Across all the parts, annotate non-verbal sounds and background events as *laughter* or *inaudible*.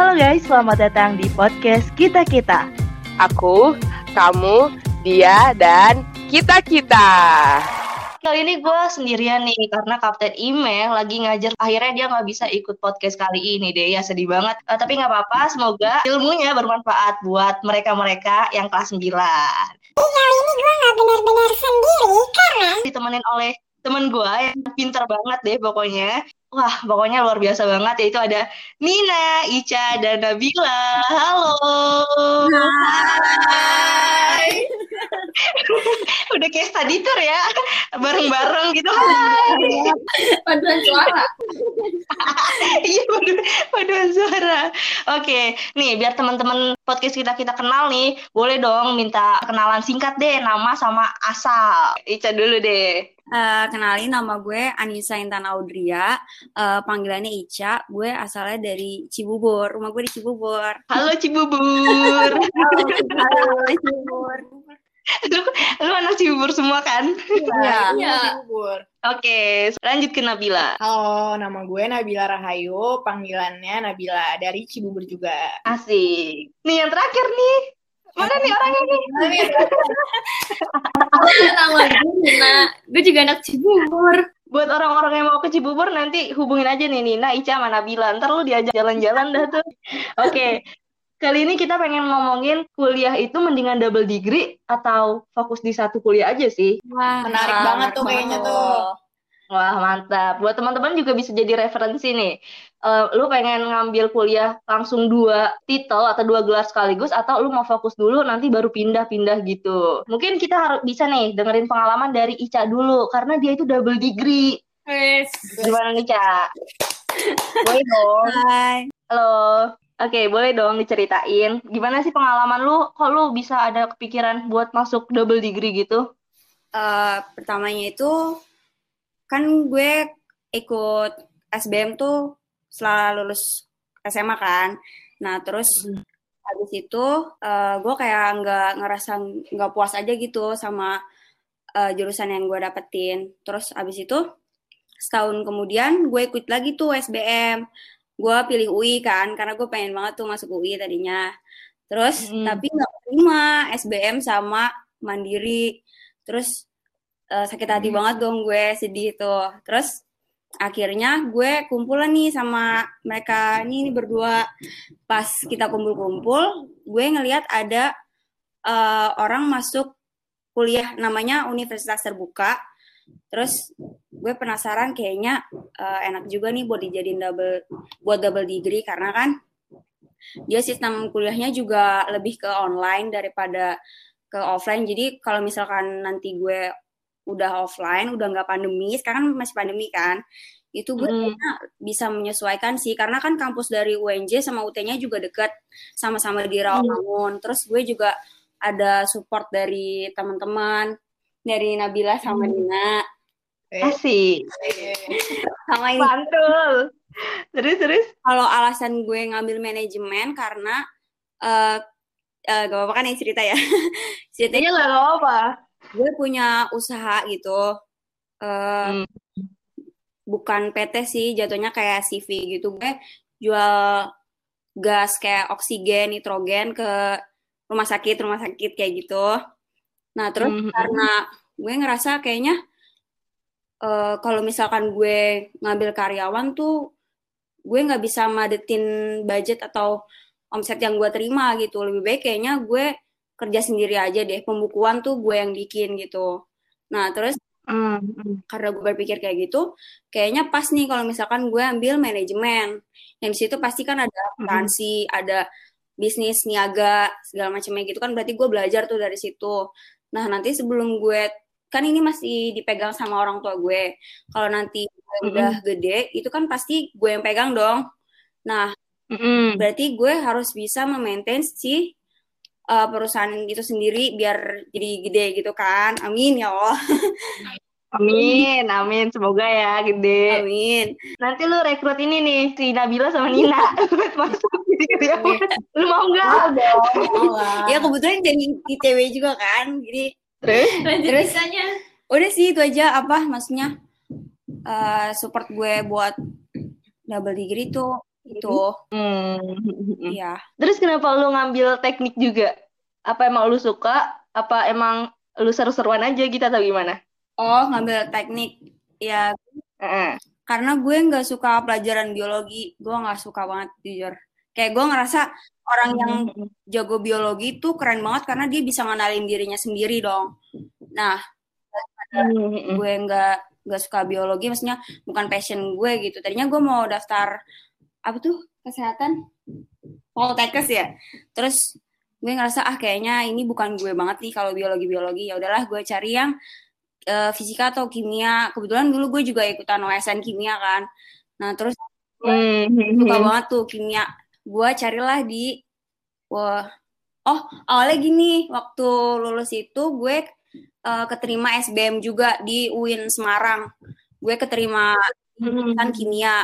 Halo guys, selamat datang di podcast Kita Kita. Aku, kamu, dia, dan kita-kita. Kali ini gue sendirian nih karena Kapten Email lagi ngajar. Akhirnya dia nggak bisa ikut podcast kali ini deh. Ya sedih banget. Uh, tapi nggak apa-apa. Semoga ilmunya bermanfaat buat mereka-mereka yang kelas 9. Kali ini gue nggak benar-benar sendiri karena Ditemenin oleh temen gue yang pinter banget deh pokoknya. Wah, pokoknya luar biasa banget. Yaitu ada Nina, Ica, dan Nabila. Halo. Hai. *laughs* Udah kayak study tour ya. Bareng-bareng gitu. Hai. Paduan suara. *laughs* Iya, padu- paduan suara. Oke, nih biar teman-teman podcast kita kita kenal nih, boleh dong minta kenalan singkat deh, nama sama asal. Ica dulu deh. Eh, kenalin nama gue Anissa Intan Audria, Eh, panggilannya Ica. Gue asalnya dari Cibubur. Rumah gue di Cibubur. Halo Cibubur. *laughs* Halo, Cibubur. Lu, lu anak Cibubur semua kan? Iya. Iya. Cibubur. Oke, lanjut ke Nabila. Halo, nama gue Nabila Rahayu, panggilannya Nabila dari Cibubur juga. Asik. Nih yang terakhir nih. Mana nih orangnya nih? nama gue Nina. Gue juga anak Cibubur. Buat orang-orang yang mau ke Cibubur nanti hubungin aja nih Nina, Ica, sama Nabila. Ntar lu diajak jalan-jalan dah tuh. Oke. Kali ini kita pengen ngomongin kuliah itu mendingan double degree atau fokus di satu kuliah aja sih. Wah, Menarik banget tuh kayaknya tuh. Wah, mantap. Buat teman-teman juga bisa jadi referensi nih. Eh, lu pengen ngambil kuliah langsung dua titel atau dua gelar sekaligus atau lu mau fokus dulu nanti baru pindah-pindah gitu. Mungkin kita harus bisa nih dengerin pengalaman dari Ica dulu karena dia itu double degree. Wes. Gimana nih, Ca? *laughs* Boleh dong. Hai. Halo. Oke, boleh dong diceritain. Gimana sih pengalaman lu? Kok lu bisa ada kepikiran buat masuk double degree gitu? Eh, pertamanya itu kan gue ikut SBM tuh setelah lulus SMA kan. Nah terus habis itu eh, gue kayak nggak ngerasa nggak puas aja gitu sama eh, jurusan yang gue dapetin. Terus habis itu setahun kemudian gue ikut lagi tuh SBM. Gue pilih UI kan karena gue pengen banget tuh masuk UI tadinya. Terus Hmm. tapi nggak terima SBM sama Mandiri. Terus eh, sakit hati banget dong gue sedih tuh. Terus akhirnya gue kumpulan nih sama mereka ini, ini berdua. Pas kita kumpul-kumpul, gue ngelihat ada eh, orang masuk kuliah namanya Universitas Terbuka. Terus gue penasaran kayaknya eh, enak juga nih buat dijadiin double buat double degree karena kan dia sistem kuliahnya juga lebih ke online daripada ke offline. Jadi kalau misalkan nanti gue udah offline, udah nggak pandemi, sekarang masih pandemi kan, itu gue Mm. kayaknya bisa menyesuaikan sih, karena kan kampus dari UNJ sama UT-nya juga deket, sama-sama di Rawamangun. Terus gue juga ada support dari teman-teman, dari Nabila sama Mm. Nina, Eh, Asik. eh, sama ini. Mantul. Terus terus. Kalau alasan gue ngambil manajemen karena eh eh, gak apa-apa kan yang cerita ya. *laughs* Ceritanya Iya gak apa-apa. gue punya usaha gitu. Eh Hmm. bukan PT sih, jatuhnya kayak CV gitu. Gue jual gas kayak oksigen, nitrogen ke rumah sakit, rumah sakit kayak gitu. Nah, terus Mhm. karena gue ngerasa kayaknya eh, kalau misalkan gue ngambil karyawan tuh gue nggak bisa madetin budget atau omset yang gue terima gitu. Lebih baik kayaknya gue kerja sendiri aja deh. Pembukuan tuh gue yang bikin gitu. Nah, terus Hmm, hmm. karena gue berpikir kayak gitu, kayaknya pas nih kalau misalkan gue ambil manajemen. Yang situ pasti kan ada akuntansi, ada bisnis niaga segala macamnya gitu kan berarti gue belajar tuh dari situ. Nah, nanti sebelum gue kan ini masih dipegang sama orang tua gue. Kalau nanti gue udah gede, itu kan pasti gue yang pegang dong. Nah, Mm-mm. berarti gue harus bisa memaintain si uh, perusahaan itu sendiri biar jadi gede gitu kan. Amin ya Allah. *laughs* Amin, amin. Semoga ya gede. Amin. Nanti lu rekrut ini nih, si Nabila sama Nina. *laughs* buat masuk jadi karyawan. Lu mau nggak? Ya kebetulan jadi ITW juga kan. Jadi Terus? *laughs* terus udah sih itu aja apa maksudnya eh, support gue buat double degree tuh gitu. Hmm. Iya. Terus kenapa lu ngambil teknik juga? Apa emang lu suka? Apa emang lu seru-seruan aja gitu atau gimana? Oh, ngambil teknik. Ya, Heeh. karena gue nggak suka pelajaran biologi. Gue nggak suka banget, jujur. Kayak gue ngerasa orang yang jago biologi itu keren banget karena dia bisa ngenalin dirinya sendiri dong. Nah, Hmm. gue nggak nggak suka biologi, maksudnya bukan passion gue gitu. Tadinya gue mau daftar apa tuh kesehatan, poltekkes ya. Terus gue ngerasa ah kayaknya ini bukan gue banget nih kalau biologi biologi. Ya udahlah gue cari yang eh, fisika atau kimia. Kebetulan dulu gue juga ikutan OSN kimia kan. Nah terus Hmm. suka banget tuh kimia. Gue carilah di wah oh awalnya gini waktu lulus itu gue eh, keterima SBM juga di UIN Semarang. Gue keterima jurusan kimia.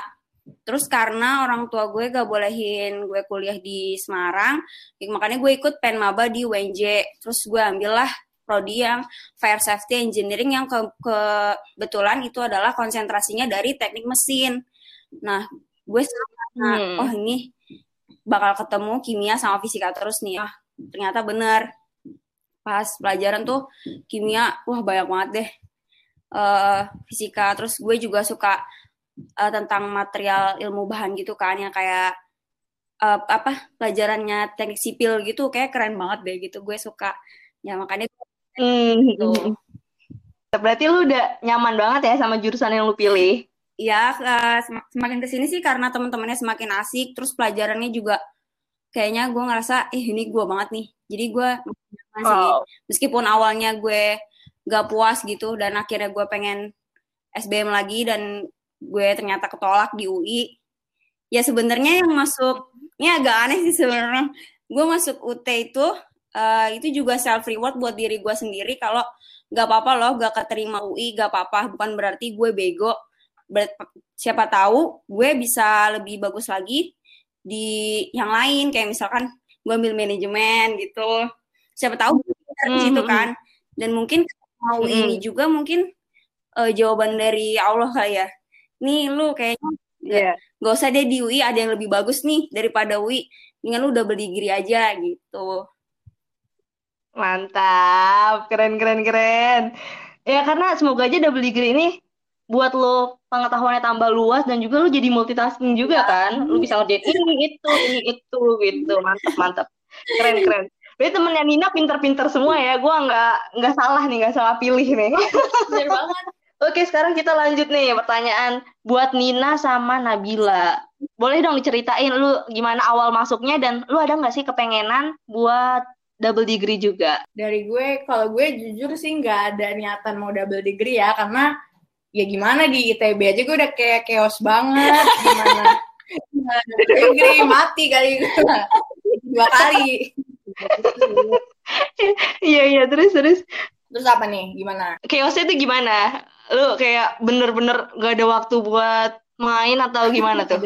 Terus karena orang tua gue gak bolehin gue kuliah di Semarang, ya makanya gue ikut penmaba di UNJ. Terus gue ambillah prodi yang Fire Safety Engineering yang ke kebetulan itu adalah konsentrasinya dari teknik mesin. Nah, gue nah, Hmm. oh ini bakal ketemu kimia sama fisika terus nih. Ah, ternyata bener. Pas pelajaran tuh kimia, wah banyak banget deh. eh fisika, terus gue juga suka eh, tentang material ilmu bahan gitu kan yang kayak eh, apa pelajarannya teknik sipil gitu kayak keren banget deh gitu gue suka ya makanya Hmm. Tuh. Berarti lu udah nyaman banget ya sama jurusan yang lu pilih. Ya sem- semakin ke sini sih karena teman-temannya semakin asik terus pelajarannya juga kayaknya gue ngerasa eh ini gue banget nih. Jadi gue Wow. meskipun awalnya gue gak puas gitu dan akhirnya gue pengen SBM lagi dan gue ternyata ketolak di UI ya sebenarnya yang masuk ini agak aneh sih sebenarnya. Gue masuk UT itu eh, itu juga self reward buat diri gue sendiri kalau gak apa-apa loh gak keterima UI gak apa-apa. Bukan berarti gue bego Ber- siapa tahu gue bisa lebih bagus lagi di yang lain kayak misalkan gue ambil manajemen gitu siapa tahu di situ Mhm. kan dan mungkin mau Mhm. ini juga mungkin eh, jawaban dari Allah kali ya nih lu kayaknya Iya. gak usah deh di UI ada yang lebih bagus nih daripada UI dengan lu double degree aja gitu Mantap, keren keren keren. Ya karena semoga aja double degree ini buat lo pengetahuannya tambah luas dan juga lo jadi multitasking juga kan. Lo bisa ngerjain ini itu ini itu gitu. Mantap mantap. Keren keren. Berarti temennya Nina pinter-pinter semua ya. Gua nggak nggak salah nih, nggak salah pilih nih. *laughs* Bener banget. Oke, sekarang kita lanjut nih pertanyaan buat Nina sama Nabila. Boleh dong diceritain lu gimana awal masuknya dan lu ada nggak sih kepengenan buat double degree juga? Dari gue, kalau gue jujur sih nggak ada niatan mau double degree ya, karena ya gimana di ITB aja gue udah kayak chaos banget. Gimana? Degree, mati kali. Dua kali. Iya iya terus terus Terus apa nih? Gimana? chaosnya itu gimana? Lu kayak bener-bener gak ada waktu buat main atau gimana tuh?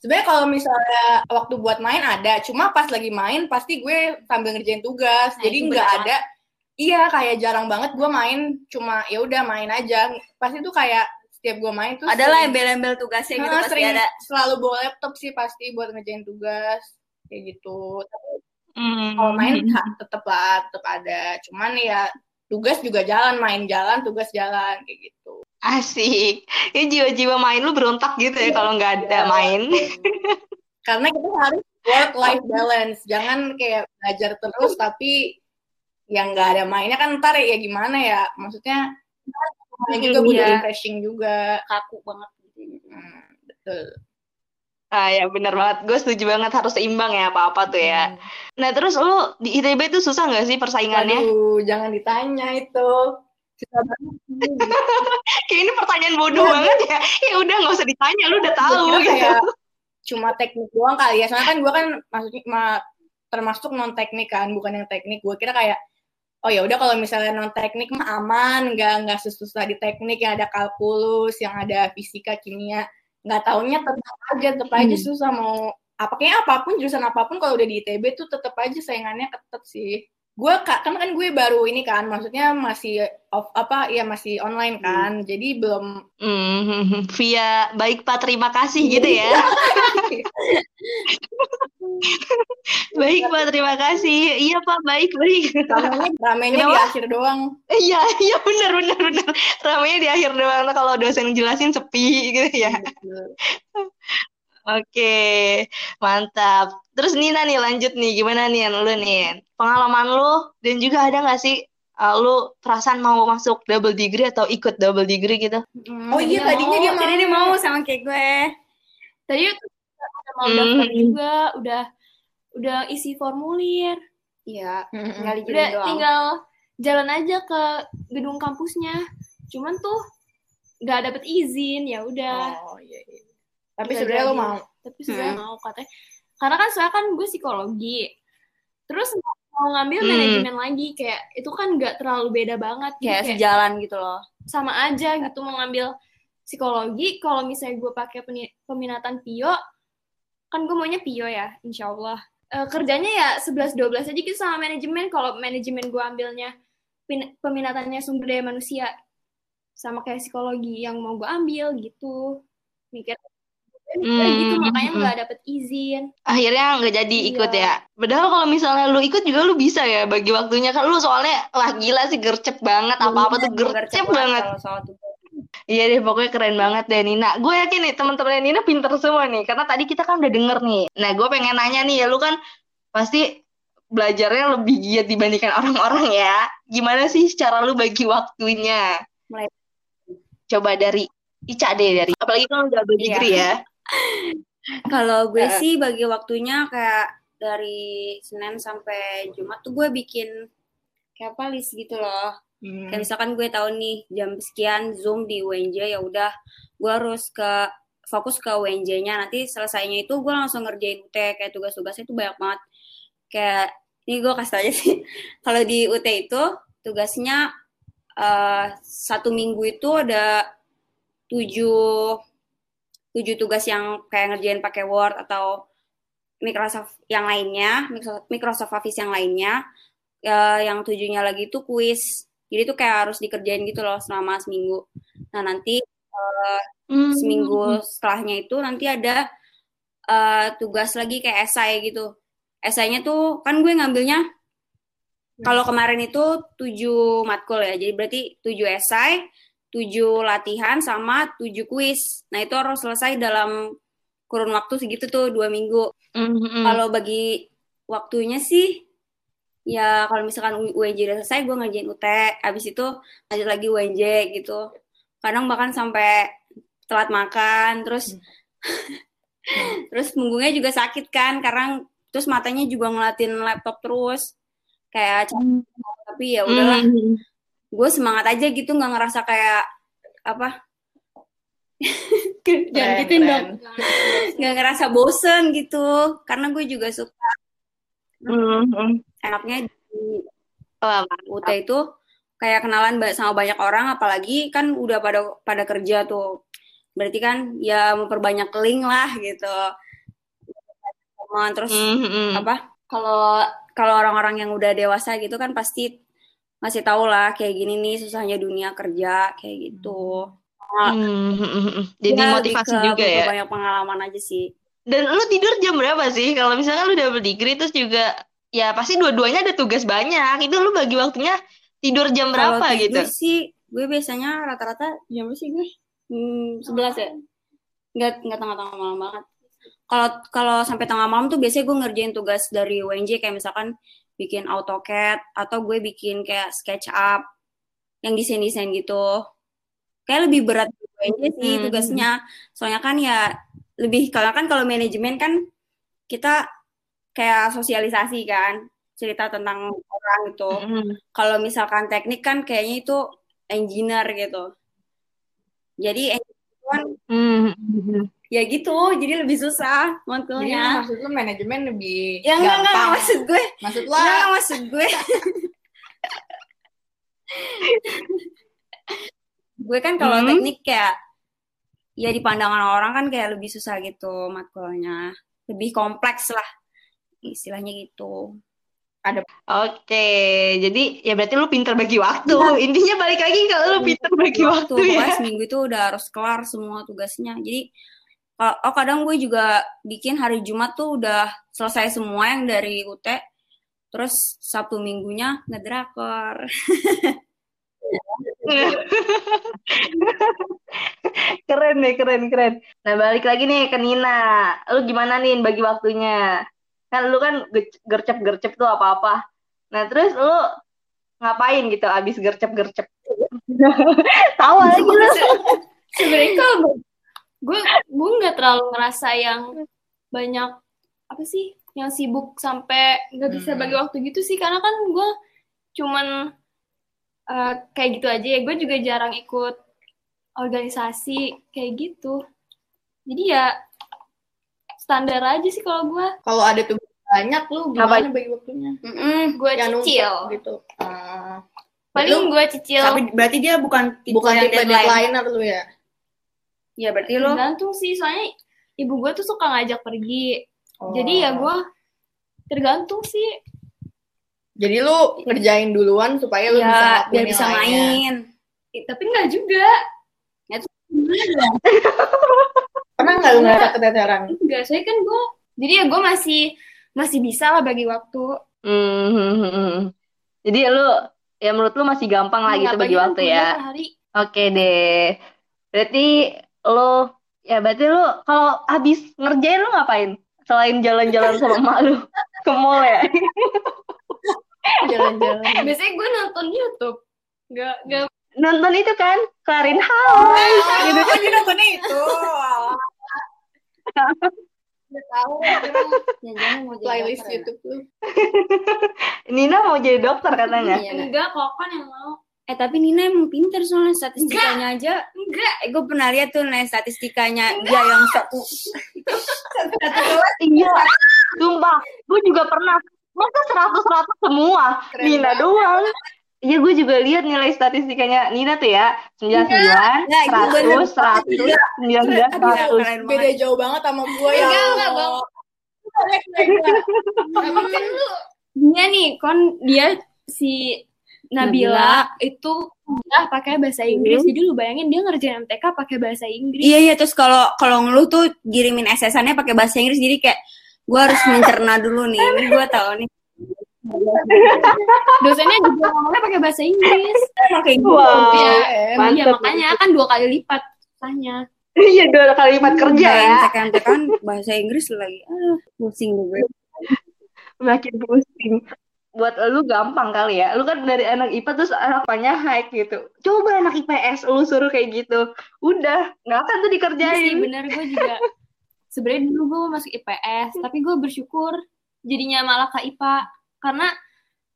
Sebenarnya kalau misalnya waktu buat main ada, cuma pas lagi main pasti gue sambil ngerjain tugas. Nah, Jadi nggak ada. Iya, kayak jarang banget gue main cuma ya udah main aja. Pasti tuh kayak setiap gue main tuh adalah sering- embel-embel tugasnya gitu pasti sering ada selalu bawa laptop sih pasti buat ngerjain tugas kayak gitu. Tapi Hmm. kalau main tetep lah, tetep ada. Cuman ya tugas juga jalan, main jalan, tugas jalan kayak gitu. Asik. Ini jiwa-jiwa main lu berontak gitu ya kalau nggak ada Iya. main. Karena kita harus work life balance. Jangan kayak belajar terus tapi yang nggak ada mainnya kan ntar ya gimana ya? Maksudnya main juga butuh Iya. refreshing juga. kaku banget gitu. Hmm, betul. Ah ya bener banget. Gue setuju banget harus seimbang ya apa-apa tuh ya. Nah terus lu di ITB itu susah nggak sih persaingannya? Waduh, jangan ditanya itu. *laughs* Kayak ini pertanyaan bodoh Iya, banget ya. Ya udah nggak usah ditanya, lu udah tahu gitu. kayak cuma teknik doang kali ya. Soalnya kan gue kan maksudnya ma- termasuk non teknik kan, bukan yang teknik. Gue kira kayak oh ya udah kalau misalnya non teknik mah aman, nggak nggak sesusah di teknik yang ada kalkulus, yang ada fisika, kimia. Nggak taunya tetap aja, tetap aja susah mau apa kayak apa pun jurusan apa pun kalau udah di ITB tuh tetap aja saingannya ketat sih. gue kan kan gue baru ini kan maksudnya masih off apa ya masih online kan jadi belum Hmm, *laughs* via baik Pak terima kasih gitu ya. *laughs* baik Pak terima kasih. Iya Pak baik baik. ramenya ramenya di akhir doang Iya iya benar benar benar. Ramenya di akhir doang Nah, kalau dosen jelasin sepi gitu ya. Oke, mantap. Terus Nina nih lanjut nih, gimana nih lu nih? Pengalaman lu dan juga ada nggak sih uh, lu perasaan mau masuk double degree atau ikut double degree gitu? oh iya tadinya dia mau Jadi dia mau sama kayak gue. Tadi udah mau Hmm. daftar juga, udah udah isi formulir, Iya, Mm-mm. tinggal udah dikirim doang. tinggal jalan aja ke gedung kampusnya. Cuman tuh nggak dapet izin, ya udah. oh iya, iya. tapi sebenarnya lo mau Tapi sebenarnya Hmm. mau katanya. Karena kan soalnya kan gue psikologi. Terus mau ngambil Hmm. manajemen lagi kayak itu kan nggak terlalu beda banget. Jadi Kayak kayak sejalan gitu loh. sama aja gitu mau ngambil psikologi kalau misalnya gue pakai peminatan pio kan gue maunya pio ya insya Allah Eh, kerjanya ya 11-12 aja gitu sama manajemen kalau manajemen gue ambilnya peminatannya sumber daya manusia sama kayak psikologi yang mau gue ambil gitu mikir Hmm. gitu makanya nggak dapet izin Akhirnya nggak jadi Iya. ikut ya. Padahal kalau misalnya lu ikut juga lu bisa ya bagi waktunya kan lu soalnya lah gila sih gercep banget apa-apa tuh gercep banget. Kalau soal. Iya deh pokoknya keren banget deh Nina. Gue yakin nih teman-teman Nina pinter semua nih karena tadi kita kan udah denger nih. Nah gue pengen nanya nih ya lu kan pasti belajarnya lebih giat dibandingkan orang-orang ya. Gimana sih cara lu bagi waktunya? Mulai. Coba dari Ica deh dari. Apalagi kan udah double Iya. degree ya. *laughs* Kalau gue Heeh. sih bagi waktunya kayak dari Senin sampai Jumat tuh gue bikin kayak apa list gitu loh. Hmm. Kayak misalkan gue tahu nih jam sekian Zoom di UNJ ya udah gue harus ke fokus ke UNJ-nya. Nanti selesainya itu gue langsung ngerjain UT kayak tugas-tugasnya itu banyak banget. Kayak ini gue kasih aja sih. *laughs* Kalau di UT itu tugasnya eh, satu minggu itu ada tujuh tujuh tugas yang kayak ngerjain pakai Word atau Microsoft yang lainnya, Microsoft, Microsoft Office yang lainnya. Eh, yang tujuhnya lagi itu kuis. Jadi itu kayak harus dikerjain gitu loh selama seminggu. Nah nanti Hmm. seminggu setelahnya itu nanti ada eh, tugas lagi kayak esai gitu. Esainya tuh kan gue ngambilnya kalau kemarin itu tujuh matkul ya, jadi berarti tujuh esai, tujuh latihan sama tujuh kuis. Nah itu harus selesai dalam kurun waktu segitu tuh dua minggu. Hmm. Kalau bagi waktunya sih, ya kalau misalkan UNJ udah selesai, gue ngerjain UT, abis itu lanjut lagi UNJ gitu. Kadang bahkan sampai telat makan, terus *laughs* terus punggungnya juga sakit kan, karena terus matanya juga ngeliatin laptop terus, kayak capek. tapi ya udahlah, Hmm. gue semangat aja gitu, nggak ngerasa kayak apa, jangan gituin keren. dong, nggak ngerasa bosen gitu, karena gue juga suka Hmm. Enaknya di Wah, UT itu kayak kenalan sama banyak orang apalagi kan udah pada pada kerja tuh berarti kan ya memperbanyak link lah gitu teman terus Hmm, hmm. apa kalau kalau orang-orang yang udah dewasa gitu kan pasti masih tahu lah kayak gini nih susahnya dunia kerja kayak gitu Hmm, hmm, hmm, hmm. Jadi Ya, motivasi ke juga ya. banyak pengalaman aja sih Dan lu tidur jam berapa sih? Kalau misalnya lu double degree terus juga ya pasti dua-duanya ada tugas banyak. Itu lu bagi waktunya tidur jam kalau berapa gitu? tidur sih gue biasanya rata-rata jam berapa sih gue hmm, 11 ya nggak nggak tengah-tengah malam banget kalau kalau sampai tengah malam tuh biasanya gue ngerjain tugas dari UNJ kayak misalkan bikin AutoCAD atau gue bikin kayak SketchUp yang desain-desain gitu kayak lebih berat UNJ sih Hmm. tugasnya soalnya kan ya lebih kalau kan kalau manajemen kan kita kayak sosialisasi kan cerita tentang orang gitu Hmm. kalau misalkan teknik kan kayaknya itu engineer gitu. Jadi engineer kan Hmm, hmm. ya gitu, jadi lebih susah matkulnya. maksud lu manajemen lebih Ya enggak enggak maksud gue. Maksud Enggak, lo enggak maksud gue. *laughs* gue kan kalau Hmm. teknik kayak ya di pandangan orang kan kayak lebih susah gitu matkulnya. Lebih kompleks lah istilahnya gitu. Oke, jadi ya berarti lu pinter bagi waktu. Intinya balik lagi kalau lu pinter bagi waktu Waktu ya. pokoknya seminggu itu udah harus kelar semua tugasnya. Jadi oh, kadang gue juga bikin hari Jumat tuh udah selesai semua yang dari UT. Terus Sabtu minggunya ngedrakor. *laughs* keren deh, keren, keren. Nah, balik lagi nih ke Nina. Lu gimana nih bagi waktunya? Kan lu kan ge- gercep-gercep tuh apa-apa. Nah, terus lu ngapain gitu abis gercep-gercep? *laughs* Tawa lagi lu. sebenarnya gue gue nggak terlalu ngerasa yang banyak apa sih yang sibuk sampai nggak bisa Hmm. bagi waktu gitu sih karena kan gue cuman eh, kayak gitu aja ya gue juga jarang ikut organisasi kayak gitu jadi ya standar aja sih kalau gue Kalau ada tugas banyak lu gimana bagi waktunya? Mm-mm. gue Yang numpuk cicil gitu. Ah. paling gue cicil Tapi berarti dia bukan tipe bukan yang tipe deadline. deadline lu ya? Ya berarti lo tergantung sih soalnya ibu gue tuh suka ngajak pergi Oh. jadi ya gue tergantung sih Jadi lu ngerjain duluan supaya lu bisa ya ngelakuin biar bisa main. Eh, tapi nggak juga *laughs* Pernah nggak lu ngerasa keteteran? enggak saya kan gue jadi ya gue masih masih bisa lah bagi waktu Hmm. Jadi lu ya menurut lu masih gampang lah gitu bagi waktu ya. hari. Oke deh. Berarti lu ya berarti lu kalau habis ngerjain lu ngapain? Selain jalan-jalan sama emak lu ke mall ya. Jalan-jalan. biasanya gue nonton YouTube nggak nggak Nonton itu kan Klarin House Oh, gitu. kan dia nontonnya itu. Udah tahu Jangan-jangan mau jadi playlist dokter ya? YouTube lu. *laughs* Nina mau jadi dokter katanya. Iya, enggak kok kan yang mau Eh tapi Nina emang pinter soalnya statistikanya aja. enggak Eh gue pernah lihat tuh nih statistikanya dia yang satu. Iya. Sumpah, gue juga pernah. Masa seratus-seratus semua? Keren Nina banget. doang. Iya, gue juga lihat nilai statistikanya Nina tuh ya. 99, Enggak, itu bener. 100, 100, 19, 100. Keren Beda jauh banget sama gue ya. Enggak, enggak. Tapi kan dia nih kon dia si Nabila, itu udah pakai bahasa Inggris jadi lu bayangin dia ngerjain MTK pakai bahasa Inggris Iya iya terus kalau kalau ngeluh tuh kirimin SS-annya pakai bahasa Inggris jadi kayak gue harus *laughs* mencerna dulu nih. Ini gue tahu nih. Dosennya juga ngomongnya pakai bahasa Inggris Pakai Wow. Iya. Em, Mantap. iya makanya kan dua kali lipat susahnya Iya, dua kali lipat kerja ya. MTK kan bahasa Inggris lagi. Ah, pusing gue. Makin pusing. Buat lu gampang kali ya. Lu kan dari anak IPA terus anaknya high gitu. Coba anak IPS lu suruh kayak gitu. Udah, nggak akan tuh Iya sih dikerjain. bener gue juga sebenarnya dulu gue masuk IPS tapi gue bersyukur jadinya malah ke IPA karena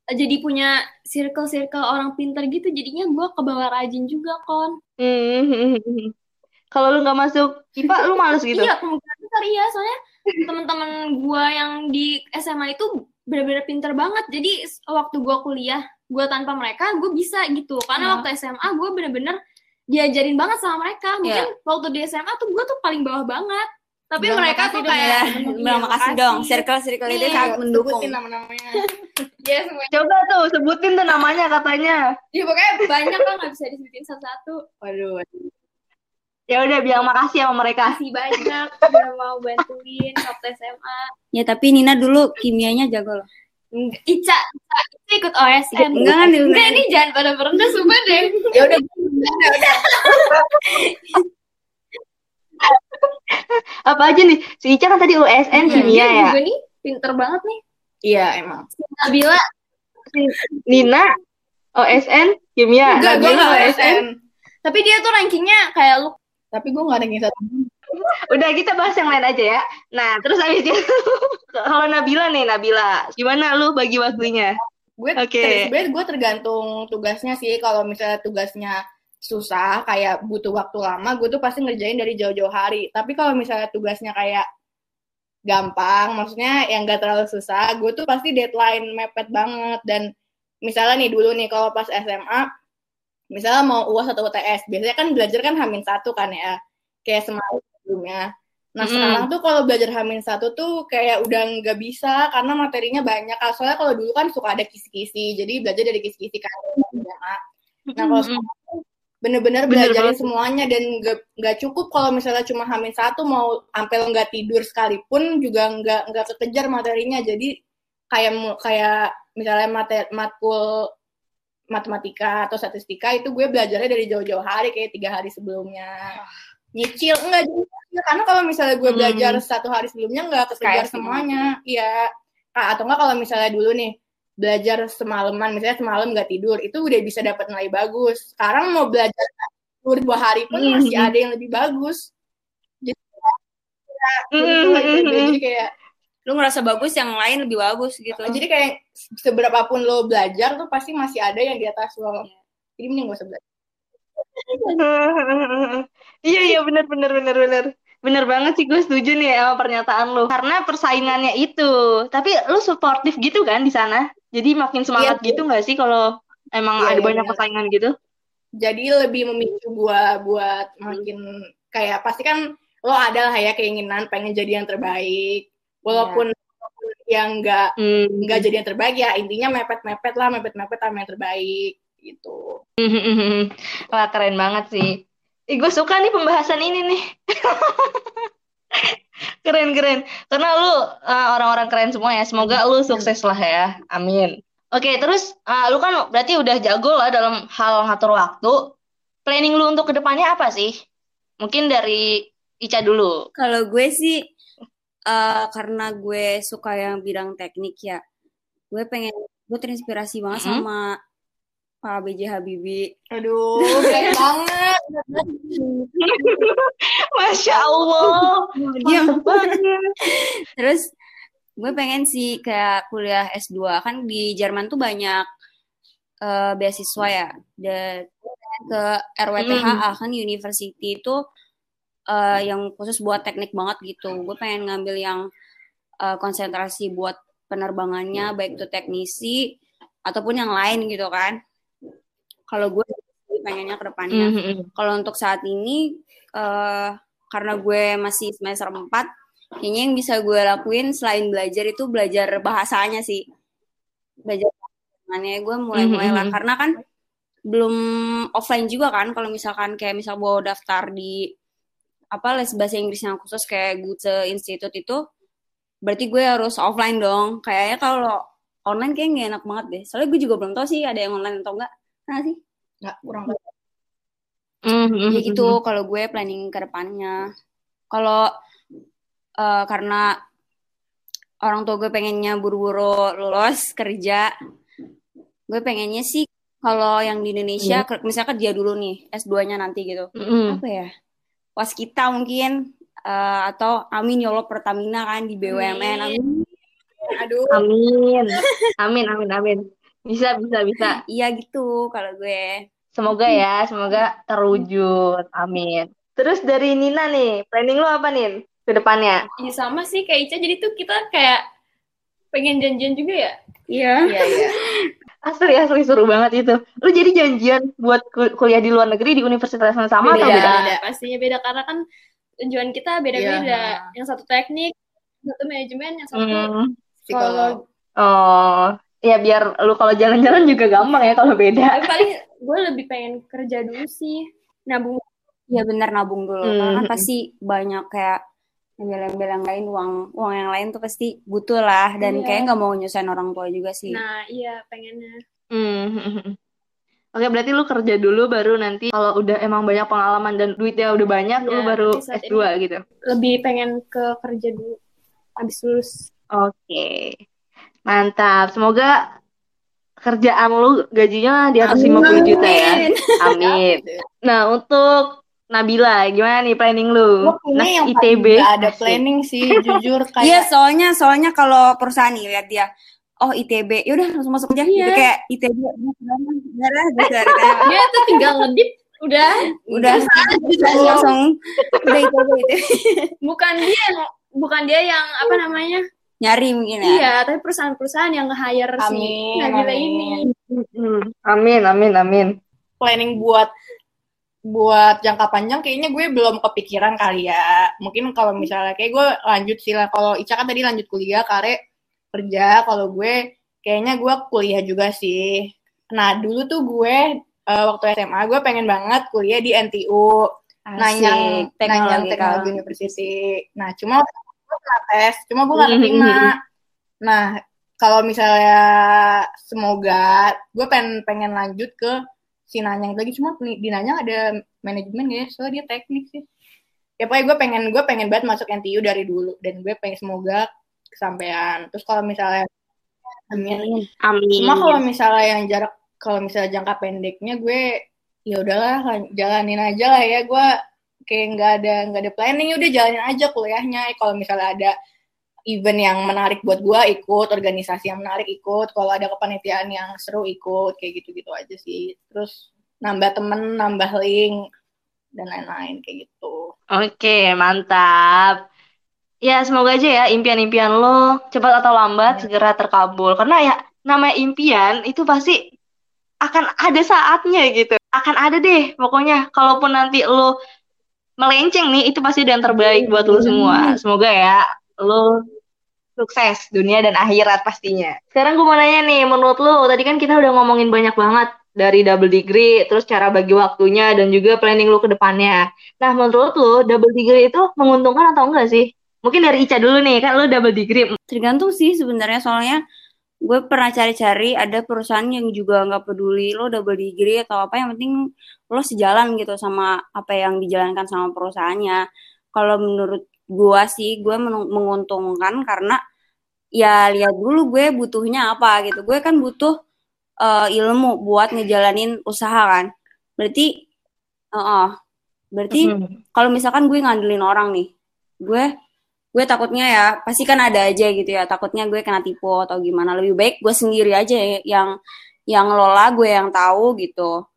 eh, jadi punya circle-circle orang pinter gitu jadinya gue ke bawah rajin juga kon Hmm. *laughs* Kalau lu nggak masuk IPA, lu males gitu. iya kemungkinan besar iya soalnya teman-teman gue yang di SMA itu benar-benar pinter banget jadi waktu gue kuliah gue tanpa mereka gue bisa gitu karena Hmm. waktu SMA gue bener-bener diajarin banget sama mereka mungkin Iya. waktu di SMA tuh gue tuh paling bawah banget tapi Bilang mereka tuh kayak Ya, Iya, *laughs* bilang makasih dong. Circle circle itu Nih, sangat mendukung. Sebutin nama-namanya. *laughs* ya semuanya Coba tuh sebutin tuh namanya katanya. ya pokoknya banyak kan nggak bisa disebutin satu-satu Waduh. Ya udah bilang makasih sama mereka. masih banyak udah mau bantuin waktu SMA Ya tapi Nina dulu kimianya jago loh. Ica, Ica, Ica ikut OSN. Enggak kan. Enggak, ini jangan pada merendah, sumpah deh. Ya udah. *laughs* Apa aja nih? Si Ica kan tadi USN Dia kimia ya. juga nih, pinter banget nih. Iya emang. Nabila, Nina OSN kimia. Enggak, gue nggak OSN. OSN. tapi dia tuh rankingnya kayak lu. Tapi gue nggak ranking satu. Udah kita bahas yang lain aja ya. Nah, terus habis itu *laughs* kalau Nabila nih, Nabila, gimana lu bagi waktunya? Gue Oke. ter- sebenarnya gue tergantung tugasnya sih. Kalau misalnya tugasnya susah, kayak butuh waktu lama, gue tuh pasti ngerjain dari jauh-jauh hari. Tapi kalau misalnya tugasnya kayak gampang, maksudnya yang gak terlalu susah, gue tuh pasti deadline mepet banget. Dan misalnya nih dulu nih kalau pas SMA, misalnya mau UAS atau UTS, biasanya kan belajar kan hamin satu kan ya, kayak semalam sebelumnya. Nah Mm-mm. sekarang tuh kalau belajar Hamin satu tuh kayak udah nggak bisa karena materinya banyak. Soalnya kalau dulu kan suka ada kisi-kisi, jadi belajar dari kisi-kisi kan. Nah kalau sekarang bener-bener Bener belajarin banget. semuanya dan nggak cukup kalau misalnya cuma Hamin satu mau sampai nggak tidur sekalipun juga nggak nggak kekejar materinya. Jadi kayak kayak misalnya mater, matkul matematika atau statistika itu gue belajarnya dari jauh-jauh hari kayak tiga hari sebelumnya nyicil enggak nyicil. karena kalau misalnya gue Hmm. belajar satu hari sebelumnya nggak kekejar semuanya iya atau enggak kalau misalnya dulu nih belajar semalaman misalnya semalam nggak tidur itu udah bisa dapat nilai bagus sekarang mau belajar tidur dua hari pun Hmm. masih ada yang lebih bagus jadi Mm, gitu, mm, mm, jadi kayak Lu ngerasa bagus, yang lain lebih bagus gitu. jadi kayak seberapapun lo belajar tuh pasti masih ada yang di atas lo jadi mending gak usah belajar *laughs* Iya iya benar benar benar benar. Bener banget sih gue setuju nih sama pernyataan lu. Karena persaingannya itu. Tapi lu suportif gitu kan di sana. Jadi makin semangat Iya, gitu nggak sih kalau emang Iya, ada iya, banyak benar. persaingan gitu? jadi lebih memicu gua buat makin kayak pasti kan lo ada lah ya keinginan pengen jadi yang terbaik walaupun walaupun yang enggak Hmm. nggak jadi yang terbaik ya intinya mepet-mepet lah mepet-mepet sama yang terbaik gitu *laughs* Wah keren banget sih. Ih, gue suka nih pembahasan ini nih. *laughs* *laughs* Keren keren. Karena lu uh, orang-orang keren semua ya. Semoga lu sukses lah ya. Amin. Oke, terus uh, lu kan berarti udah jago lah dalam hal ngatur waktu. Planning lu untuk ke depannya apa sih? Mungkin dari Ica dulu. Kalau gue sih eh, karena gue suka yang bidang teknik ya, gue pengen gue terinspirasi banget Mhm. sama Pak B.J. Habibie. aduh *laughs* keren banget *laughs* Masya Allah. Dia Mantep banget. terus gue pengen sih kayak kuliah S2 kan di Jerman tuh banyak eh, beasiswa ya. Dan ke RWTHA kan university itu eh, yang khusus buat teknik banget gitu. Gue pengen ngambil yang eh, konsentrasi buat penerbangannya baik itu teknisi ataupun yang lain gitu kan. Kalau gue pengennya ke depannya. Mhm. Kalau untuk saat ini eh karena gue masih semester 4, kayaknya yang bisa gue lakuin selain belajar itu belajar bahasanya sih. Belajar bahasanya gue mulai-mulai lah Mhm. karena kan belum offline juga kan kalau misalkan kayak misal bawa daftar di apa les bahasa Inggris yang khusus kayak Goethe Institute itu berarti gue harus offline dong. Kayaknya kalau online kayak nggak enak banget deh. Soalnya gue juga belum tahu sih ada yang online atau enggak. Nah sih. nggak kurang Mhm. Ya gitu kalau gue planning ke depannya. Kalau eh, karena orang tua gue pengennya buru-buru lulus kerja, gue pengennya sih kalau yang di Indonesia, ke- misalnya kerja dulu nih S2-nya nanti gitu. Mhm. Apa ya? Was kita mungkin eh, atau Amin ya Allah Pertamina kan di BUMN. Amin. aduh Amin. Amin, amin, amin. Bisa, bisa, bisa. Iya gitu kalau gue. Semoga ya, semoga terwujud. Amin. Terus dari Nina nih, planning lu apa nih ke depannya? Iya sama sih kayak Ica, jadi tuh kita kayak pengen janjian juga ya. Iya. iya iya Asli, asli seru banget itu. Lu jadi janjian buat ku- kuliah di luar negeri di universitas yang sama atau Beda. beda? Beda, pastinya beda karena kan tujuan kita beda-beda. Iya. Yang satu teknik, yang satu manajemen, yang satu Hmm. psikolog Oh, ya biar lu kalau jalan-jalan juga gampang ya kalau beda. Tapi paling gue lebih pengen kerja dulu sih. Nabung. Iya benar nabung dulu. Karena kan pasti banyak kayak embel-embel yang lain uang uang yang lain tuh pasti butuh lah dan Iya. kayak nggak mau nyusahin orang tua juga sih. Nah, iya pengennya. Hmm. *laughs* Oke, berarti lu kerja dulu baru nanti kalau udah emang banyak pengalaman dan duitnya udah banyak, lu Iya, baru tapi saat S2 gitu. Lebih pengen ke kerja dulu. Habis lulus. Oke. Mantap. Semoga kerjaan lu gajinya di atas 50 juta ya. Amin. Nah, untuk Nabila, gimana nih planning lu? Nah, yang ITB. nggak ada planning sih *laughs* jujur Iya kayak soalnya soalnya kalau perusahaan nih lihat dia oh ITB yaudah langsung masuk aja gitu Iya. kayak ITB darah darah Dia tuh tinggal ngedip udah udah langsung udah ITB ITB bukan dia bukan dia yang apa namanya nyari mungkin ya. iya tapi perusahaan-perusahaan yang nge-hire si Amin, Nabila amin. ini. Amin, amin, amin. planning buat buat jangka panjang kayaknya gue belum kepikiran kali ya. Mungkin kalau misalnya kayak gue lanjut sih lah. Kalau Ica kan tadi lanjut kuliah, Kare kerja. Kalau gue kayaknya gue kuliah juga sih. Nah dulu tuh gue uh, waktu SMA gue pengen banget kuliah di NTU. Nanya nanya teknologi university. Nah cuma gue pernah tes, cuma gue gak keterima. Nah kalau misalnya semoga gue pengen pengen lanjut ke si Nanyang lagi. Cuma di Nanyang ada manajemen ya soalnya dia teknik sih. Ya pokoknya gue pengen gue pengen banget masuk NTU dari dulu. Dan gue pengen semoga kesampaian. Terus kalau misalnya amin. Amin. Cuma kalau misalnya yang jarak kalau misalnya jangka pendeknya gue ya udahlah jalanin aja lah ya. Gue kayak nggak ada nggak ada planning udah jalanin aja kuliahnya kalau misalnya ada event yang menarik buat gue ikut, organisasi yang menarik ikut, kalau ada kepanitiaan yang seru ikut, kayak gitu-gitu aja sih. Terus nambah temen, nambah link, dan lain-lain kayak gitu. Oke, mantap. Ya, semoga aja ya impian-impian lo cepat atau lambat ya. segera terkabul. Karena ya namanya impian itu pasti akan ada saatnya gitu. Akan ada deh pokoknya. Kalaupun nanti lo melenceng nih, itu pasti yang terbaik buat lo semua. Semoga ya lo sukses dunia dan akhirat pastinya. Sekarang gue mau nanya nih, menurut lo tadi kan kita udah ngomongin banyak banget dari double degree, terus cara bagi waktunya dan juga planning lo ke depannya. Nah, menurut lo double degree itu menguntungkan atau enggak sih? Mungkin dari Ica dulu nih, kan lo double degree. Tergantung sih sebenarnya soalnya gue pernah cari-cari ada perusahaan yang juga nggak peduli lo double degree atau apa yang penting lo sejalan gitu sama apa yang dijalankan sama perusahaannya. Kalau menurut gue sih gue menguntungkan karena ya lihat dulu gue butuhnya apa gitu. Gue kan butuh uh, ilmu buat ngejalanin usaha kan. Berarti uh, uh, berarti kalau misalkan gue ngandelin orang nih gue gue takutnya ya pasti kan ada aja gitu ya. Takutnya gue kena tipu atau gimana. Lebih baik gue sendiri aja yang yang ngelola gue yang tahu gitu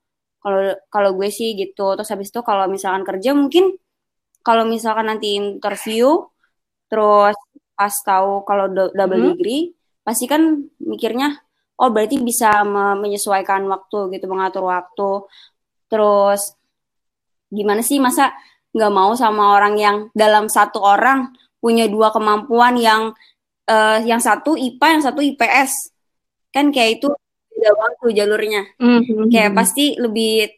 kalau kalau gue sih gitu. Terus habis itu kalau misalkan kerja mungkin kalau misalkan nanti interview terus pas tahu kalau double hmm. degree pasti kan mikirnya oh berarti bisa menyesuaikan waktu gitu mengatur waktu. Terus gimana sih masa nggak mau sama orang yang dalam satu orang punya dua kemampuan yang uh, yang satu IPA yang satu IPS kan kayak itu beda waktu jalurnya mm -hmm. kayak pasti lebih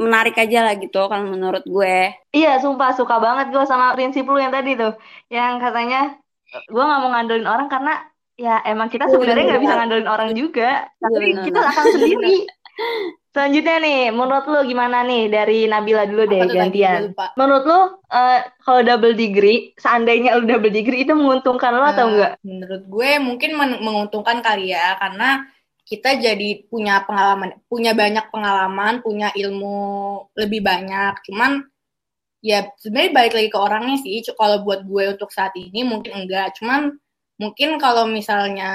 menarik aja lah gitu kan menurut gue. Iya, sumpah suka banget gue sama prinsip lu yang tadi tuh, yang katanya gue nggak mau ngandelin orang karena ya emang kita iya, sebenarnya nggak bisa ngandelin orang juga, iya, tapi bener. kita akan sendiri. Selanjutnya nih, menurut lu gimana nih dari Nabila dulu deh Apa gantian. Menurut lu uh, kalau double degree, seandainya lu double degree itu menguntungkan lo uh, atau enggak? Menurut gue mungkin men menguntungkan kali ya, karena kita jadi punya pengalaman, punya banyak pengalaman, punya ilmu lebih banyak. Cuman ya sebenarnya balik lagi ke orangnya sih. Kalau buat gue untuk saat ini mungkin enggak. Cuman mungkin kalau misalnya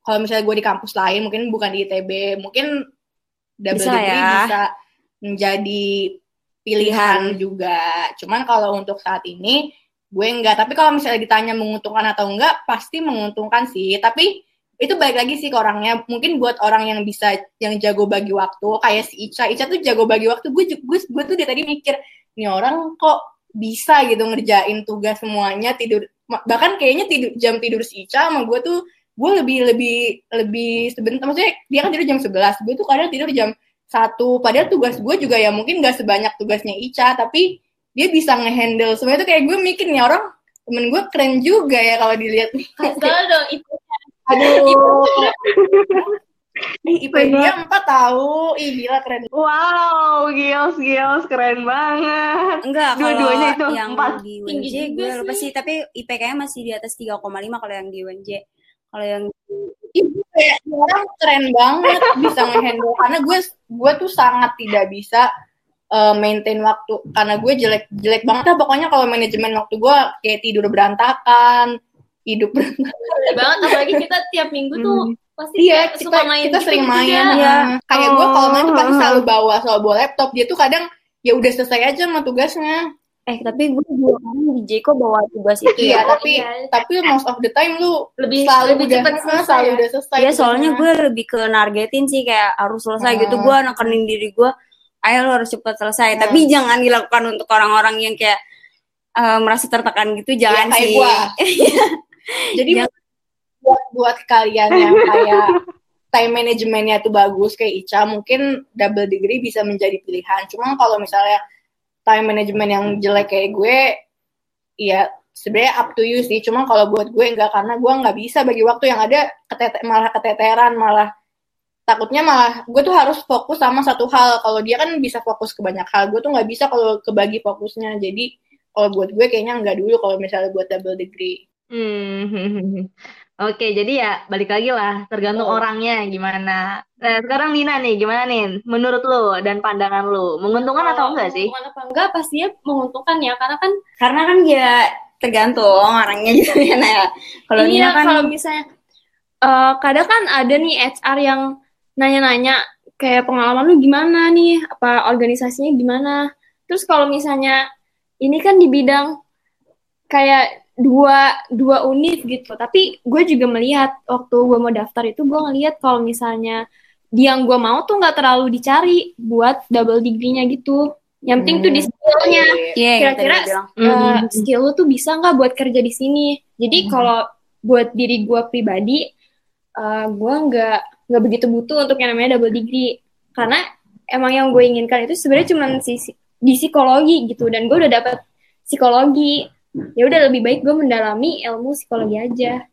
kalau misalnya gue di kampus lain, mungkin bukan di ITB, mungkin double bisa degree ya. bisa menjadi pilihan juga. Cuman kalau untuk saat ini gue enggak. Tapi kalau misalnya ditanya menguntungkan atau enggak, pasti menguntungkan sih. Tapi itu balik lagi sih ke orangnya. Mungkin buat orang yang bisa yang jago bagi waktu kayak si Ica. Ica tuh jago bagi waktu. Gue gue gue tuh dari tadi mikir nih orang kok bisa gitu ngerjain tugas semuanya tidur bahkan kayaknya tidur jam tidur si Ica sama gue tuh gue lebih lebih lebih sebentar. Maksudnya dia kan tidur jam 11 gue tuh kadang tidur jam satu. Padahal tugas gue juga ya mungkin gak sebanyak tugasnya Ica tapi dia bisa ngehandle. Semuanya tuh kayak gue mikir nih orang temen gue keren juga ya kalau dilihat. Asal dong itu Aduh. Ih, IP dia empat tahu. Ih, gila keren. Wow, Gios, Gios, keren banget. Enggak, dua-duanya itu yang empat. di UNJ gue lupa sih, tapi IP kayaknya masih di atas 3,5 kalau yang di UNJ. Kalau yang Ibu kayak orang keren banget bisa ngehandle karena gue gue tuh sangat tidak bisa uh, maintain waktu karena gue jelek jelek banget lah pokoknya kalau manajemen waktu gue kayak tidur berantakan hidup *laughs* banget apalagi kita tiap minggu tuh hmm. pasti iya, kita, suka main kita gitu sering main ya. kayak oh. gue kalau main tuh pasti selalu bawa selalu bawa laptop dia tuh kadang ya udah selesai aja sama tugasnya eh tapi gue dua kali di Jeko bawa tugas itu iya ya. tapi iya. tapi most of the time lu lebih selalu lebih udah cepet selesai selalu ya. udah selesai ya soalnya gue lebih ke nargetin sih kayak harus selesai hmm. gitu gue nekenin diri gue ayo lo harus cepat selesai Hmm. tapi jangan dilakukan untuk orang-orang yang kayak eh, merasa tertekan gitu jangan kayak sih gua. *laughs* Jadi Jangan- buat buat kalian yang kayak time manajemennya tuh bagus kayak Ica, mungkin double degree bisa menjadi pilihan. Cuma kalau misalnya time management yang jelek kayak gue, ya sebenarnya up to you sih. Cuma kalau buat gue enggak karena gue nggak bisa bagi waktu yang ada ketete malah keteteran malah takutnya malah gue tuh harus fokus sama satu hal. Kalau dia kan bisa fokus ke banyak hal, gue tuh nggak bisa kalau kebagi fokusnya. Jadi kalau buat gue kayaknya nggak dulu kalau misalnya buat double degree. Hmm. *laughs* Oke, jadi ya balik lagi lah, tergantung Oh. orangnya gimana. Nah, sekarang Nina nih, gimana nih? Menurut lo dan pandangan lo, menguntungkan atau enggak sih? Menguntungkan apa enggak pastinya menguntungkan ya karena kan karena kan ya tergantung orangnya *laughs* gitu ya Nah, ya. kalau iya Nina kan kalau misalnya eh, kadang kan ada nih HR yang nanya-nanya kayak pengalaman lu gimana nih apa organisasinya gimana terus kalau misalnya ini kan di bidang kayak dua dua univ gitu. Tapi gue juga melihat waktu gue mau daftar itu gue ngelihat kalau misalnya di yang gue mau tuh nggak terlalu dicari buat double degree-nya gitu. Yang penting tuh di skillnya. Iya yang tadi kira-kira Hmm. skill lu tuh bisa nggak buat kerja di sini. Jadi kalau buat diri gue pribadi, eh gue nggak nggak begitu butuh untuk yang namanya double degree. Karena emang yang gue inginkan itu sebenarnya cuma di psikologi gitu. Dan gue udah dapet psikologi. Ya udah lebih baik gue mendalami ilmu psikologi aja.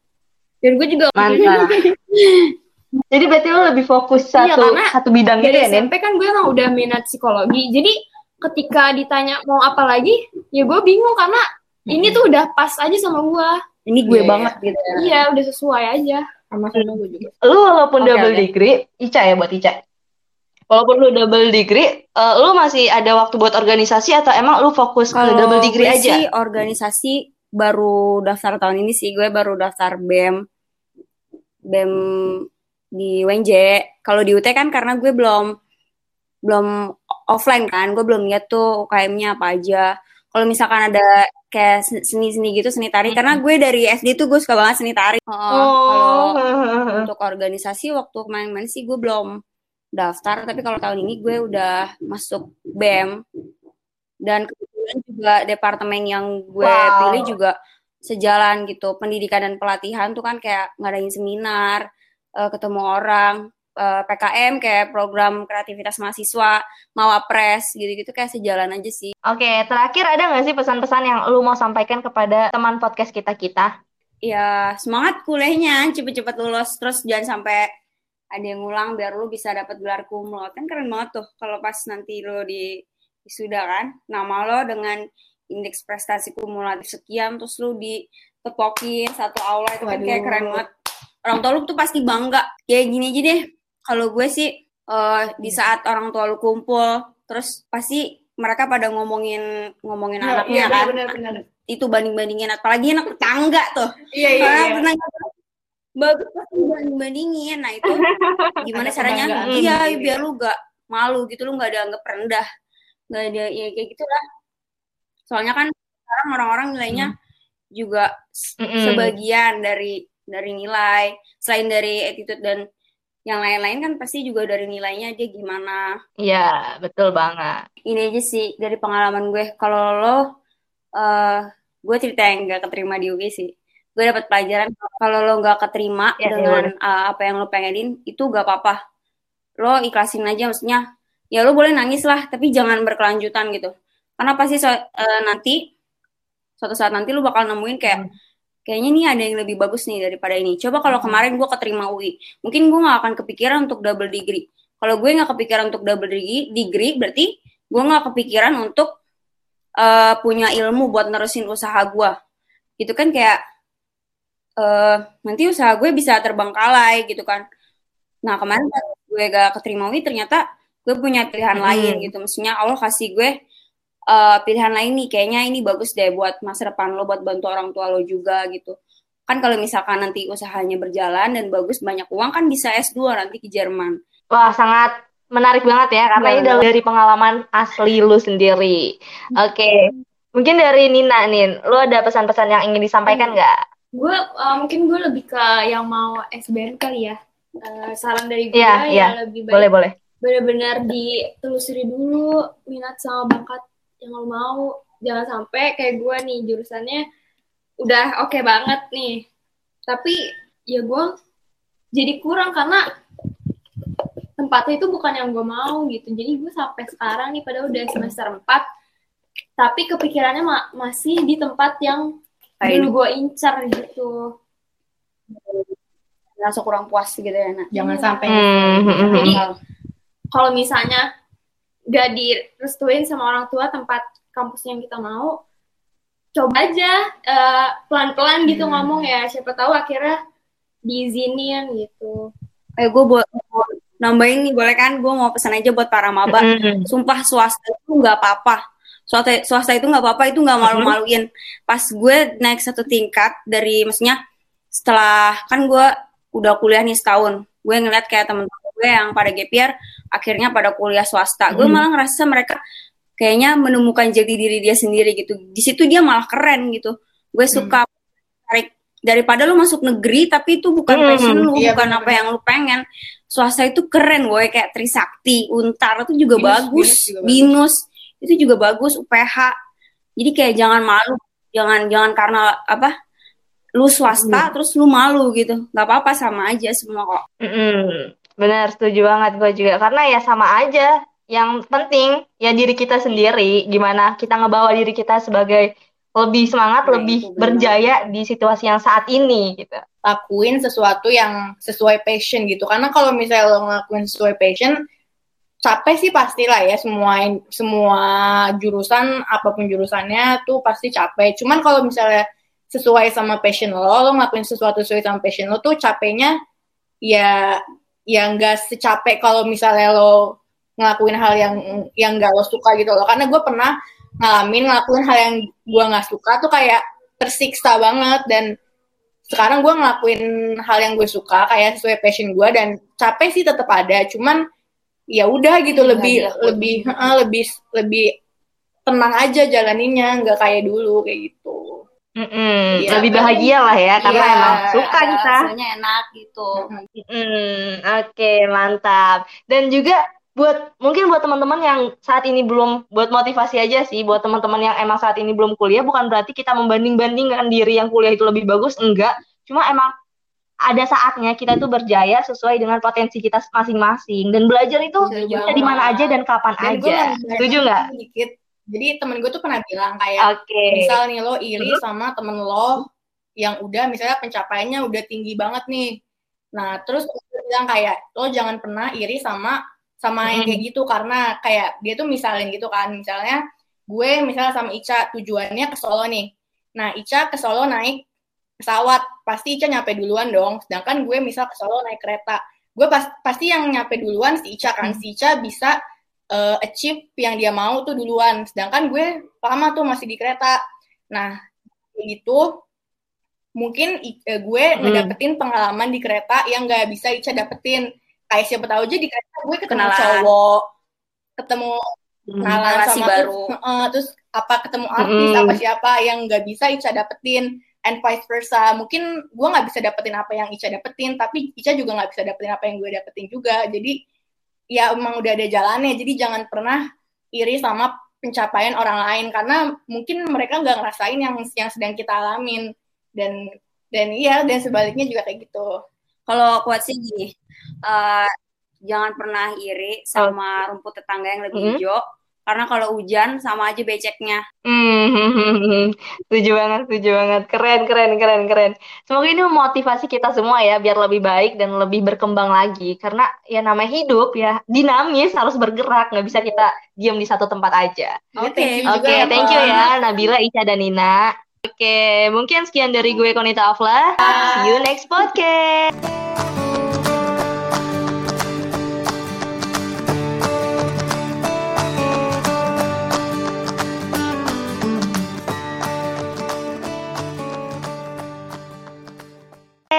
Dan gue juga Mantap. *laughs* Jadi berarti lo lebih fokus Iya, satu karena satu bidang gitu ya? SMP kan gue emang udah minat psikologi. Jadi ketika ditanya mau apa lagi, ya gue bingung karena ini tuh udah pas aja sama gue. ini gue Iya, banget gitu ya. Iya, udah sesuai aja. Sama sama gue juga. Lu walaupun Oke, double oke. degree, Ica ya buat Ica. Walaupun lu double degree, eh, lu masih ada waktu buat organisasi atau emang lu fokus ke Kalau double degree gue aja? sih organisasi baru daftar tahun ini sih gue baru daftar BEM BEM di UNJ. Kalau di UT kan karena gue belum belum offline kan, gue belum lihat tuh UKM-nya apa aja. Kalau misalkan ada kayak seni-seni gitu, seni tari, karena gue dari SD tuh gue suka banget seni tari. Oh, Kalau *laughs* untuk organisasi waktu kemarin-kemarin sih gue belum daftar, tapi kalau tahun ini gue udah masuk BEM dan kebetulan juga departemen yang gue Wow. pilih juga sejalan gitu. Pendidikan dan pelatihan tuh kan kayak ngadain seminar, eh, ketemu orang, eh, PKM kayak program kreativitas mahasiswa, mawapres gitu-gitu kayak sejalan aja sih. Oke, terakhir ada nggak sih pesan-pesan yang lu mau sampaikan kepada teman podcast kita-kita? Ya semangat kuliahnya, cepet-cepet lulus terus jangan sampai ada yang ngulang biar lu bisa dapat gelar kumlot kan keren banget tuh kalau pas nanti lu di wisuda kan. Nama lo dengan indeks prestasi kumulatif sekian terus lu ditepokin satu aula itu kan kayak keren banget. Orang tua lu tuh pasti bangga. Kayak gini aja deh. Kalau gue sih eh, di saat orang tua lu kumpul terus pasti mereka pada ngomongin ngomongin anaknya kan. benar-benar. itu banding bandingin apalagi anak tetangga tuh. Iya iya. Iya. tetangga bagus pasti banding bandingin nah itu *laughs* gimana Ada caranya? iya sendiri. biar lu gak malu gitu lu gak dianggap rendah. Gak ada ya kayak gitulah. Soalnya kan sekarang orang-orang nilainya juga s- Mm-mm. sebagian dari dari nilai. Selain dari attitude dan yang lain-lain kan pasti juga dari nilainya dia gimana. Iya, betul banget. ini aja sih dari pengalaman gue. Kalau lo eh gue cerita yang gak keterima di UI sih gue dapat pelajaran kalau lo nggak keterima Ya, ya dengan eh, apa yang lo pengenin itu gak apa-apa. Lo ikhlasin aja maksudnya ya lo boleh nangis lah tapi jangan berkelanjutan gitu. Karena pasti so- eh, nanti suatu saat nanti lo bakal nemuin kayak kayaknya nih ada yang lebih bagus nih daripada ini. Coba kalau kemarin gue keterima UI mungkin gue nggak akan kepikiran untuk double degree. Kalau gue nggak kepikiran untuk double degree, degree berarti gue nggak kepikiran untuk eh, punya ilmu buat nerusin usaha gue. Gitu kan kayak eh nanti usaha gue bisa terbengkalai gitu kan. Nah kemarin gue gak keterima UI ternyata gue punya pilihan Mm-mm. lain gitu. Maksudnya Allah kasih gue eh, pilihan lain nih. Kayaknya ini bagus deh buat masa depan lo, buat bantu orang tua lo juga gitu. Kan kalau misalkan nanti usahanya berjalan dan bagus banyak uang kan bisa S2 nanti ke Jerman. Wah, sangat menarik banget ya, karena ini dari dari pengalaman asli lu sendiri. Oke, mungkin dari Nina nih, lu ada pesan-pesan yang ingin disampaikan nggak? Gue uh, mungkin gue lebih ke yang mau SBM kali ya. Uh, saran dari gue Iya, ya iya. lebih baik Boleh, boleh. benar-benar ditelusuri dulu minat sama bakat yang lo mau jangan sampai kayak gue nih jurusannya udah oke okay banget nih tapi ya gue jadi kurang karena tempatnya itu bukan yang gue mau gitu jadi gue sampai sekarang nih pada udah semester 4 tapi kepikirannya ma masih di tempat yang dulu gue incar gitu Ngerasa kurang puas gitu ya, Nak. Jangan sampai Hmm, hmm, hmm. Jadi kalau misalnya gak direstuin sama orang tua tempat kampus yang kita mau, coba aja eh, pelan-pelan gitu Hmm. ngomong ya. Siapa tahu akhirnya diizinin gitu. Eh, gue buat nambahin nih, boleh kan? Gue mau pesan aja buat para maba. Sumpah swasta itu nggak apa-apa. Swasta, swasta itu nggak apa-apa, itu nggak malu-maluin. Pas gue naik satu tingkat dari, maksudnya setelah kan gue udah kuliah nih setahun, gue ngeliat kayak temen-temen gue yang pada year, akhirnya pada kuliah swasta. Gue Mhm. malah ngerasa mereka kayaknya menemukan jati diri dia sendiri gitu. Di situ dia malah keren gitu. Gue suka tarik daripada lu masuk negeri tapi itu bukan Hmm, passion lu, iya, bukan bener-bener. apa yang lu pengen. Swasta itu keren, boy kayak Trisakti, Untar itu juga Binus, bagus, Binus juga. Binus itu juga bagus, UPH. Jadi kayak jangan malu, jangan jangan karena apa? Lu swasta terus lu malu gitu. nggak apa-apa sama aja semua kok. Mm-mm. Benar, setuju banget gue juga. Karena ya sama aja. Yang penting ya diri kita sendiri. Gimana kita ngebawa diri kita sebagai lebih semangat, Nah, lebih berjaya di situasi yang saat ini gitu. lakuin sesuatu yang sesuai passion gitu. Karena kalau misalnya lo ngelakuin sesuai passion, capek sih pastilah ya semua semua jurusan apa pun jurusannya tuh pasti capek. Cuman kalau misalnya sesuai sama passion lo, lo ngelakuin sesuatu sesuai sama passion lo tuh capeknya ya ya nggak secapek kalau misalnya lo ngelakuin hal yang yang nggak lo suka gitu loh. Karena gue pernah ngalamin ngelakuin hal yang gue nggak suka tuh kayak tersiksa banget dan sekarang gue ngelakuin hal yang gue suka kayak sesuai passion gue dan capek sih tetap ada cuman ya udah gitu Nggak lebih dilakuin. lebih eh, lebih lebih tenang aja jalaninnya nggak kayak dulu kayak gitu Mm-mm. Iya. Lebih bahagia lah ya, karena Iya. emang suka kita. Rasanya enak gitu. Hmm, oke, mantap. Dan juga buat mungkin buat teman-teman yang saat ini belum buat motivasi aja sih buat teman-teman yang emang saat ini belum kuliah bukan berarti kita membanding-bandingkan diri yang kuliah itu lebih bagus, enggak. Cuma emang ada saatnya kita tuh berjaya sesuai dengan potensi kita masing-masing. Dan belajar itu Setuju bisa di mana aja dan kapan dan aja. Setuju nggak? dikit jadi temen gue tuh pernah bilang kayak Oke. misal nih lo iri sama temen lo yang udah misalnya pencapaiannya udah tinggi banget nih. Nah terus gue bilang kayak lo jangan pernah iri sama sama yang kayak gitu. Karena kayak dia tuh misalin gitu kan. Misalnya gue misalnya sama Ica tujuannya ke Solo nih. Nah Ica ke Solo naik pesawat pasti Ica nyampe duluan dong sedangkan gue misal ke Solo naik kereta gue pas, pasti yang nyampe duluan si Ica kan si Ica bisa eh, achieve yang dia mau tuh duluan sedangkan gue lama tuh masih di kereta nah gitu mungkin eh, gue Hmm. ngedapetin pengalaman di kereta yang nggak bisa Ica dapetin kayak siapa tahu aja di kereta gue ketemu Kenalan. cowok ketemu Hmm. kenalan sama baru. Terus, Heeh, terus apa ketemu artis Mm-mm. apa siapa yang nggak bisa Ica dapetin and vice versa. Mungkin gue nggak bisa dapetin apa yang Ica dapetin tapi Ica juga nggak bisa dapetin apa yang gue dapetin juga. Jadi ya emang udah ada jalannya. Jadi jangan pernah iri sama pencapaian orang lain karena mungkin mereka nggak ngerasain yang yang sedang kita alamin. Dan dan iya dan sebaliknya juga kayak gitu. Kalau kuat sih gini, eh, jangan pernah iri sama rumput tetangga yang lebih Mm-mm. hijau. Karena kalau hujan sama aja beceknya. Hmm, *laughs* setuju banget, setuju banget. Keren, keren, keren, keren. Semoga ini memotivasi kita semua ya, biar lebih baik dan lebih berkembang lagi. Karena ya namanya hidup ya, dinamis, harus bergerak. Nggak bisa kita diam di satu tempat aja. Oke, thank you Oke, juga, thank you ya, Nabila, Ica, dan Nina. Oke, mungkin sekian dari gue, Konita Afla. See you next podcast.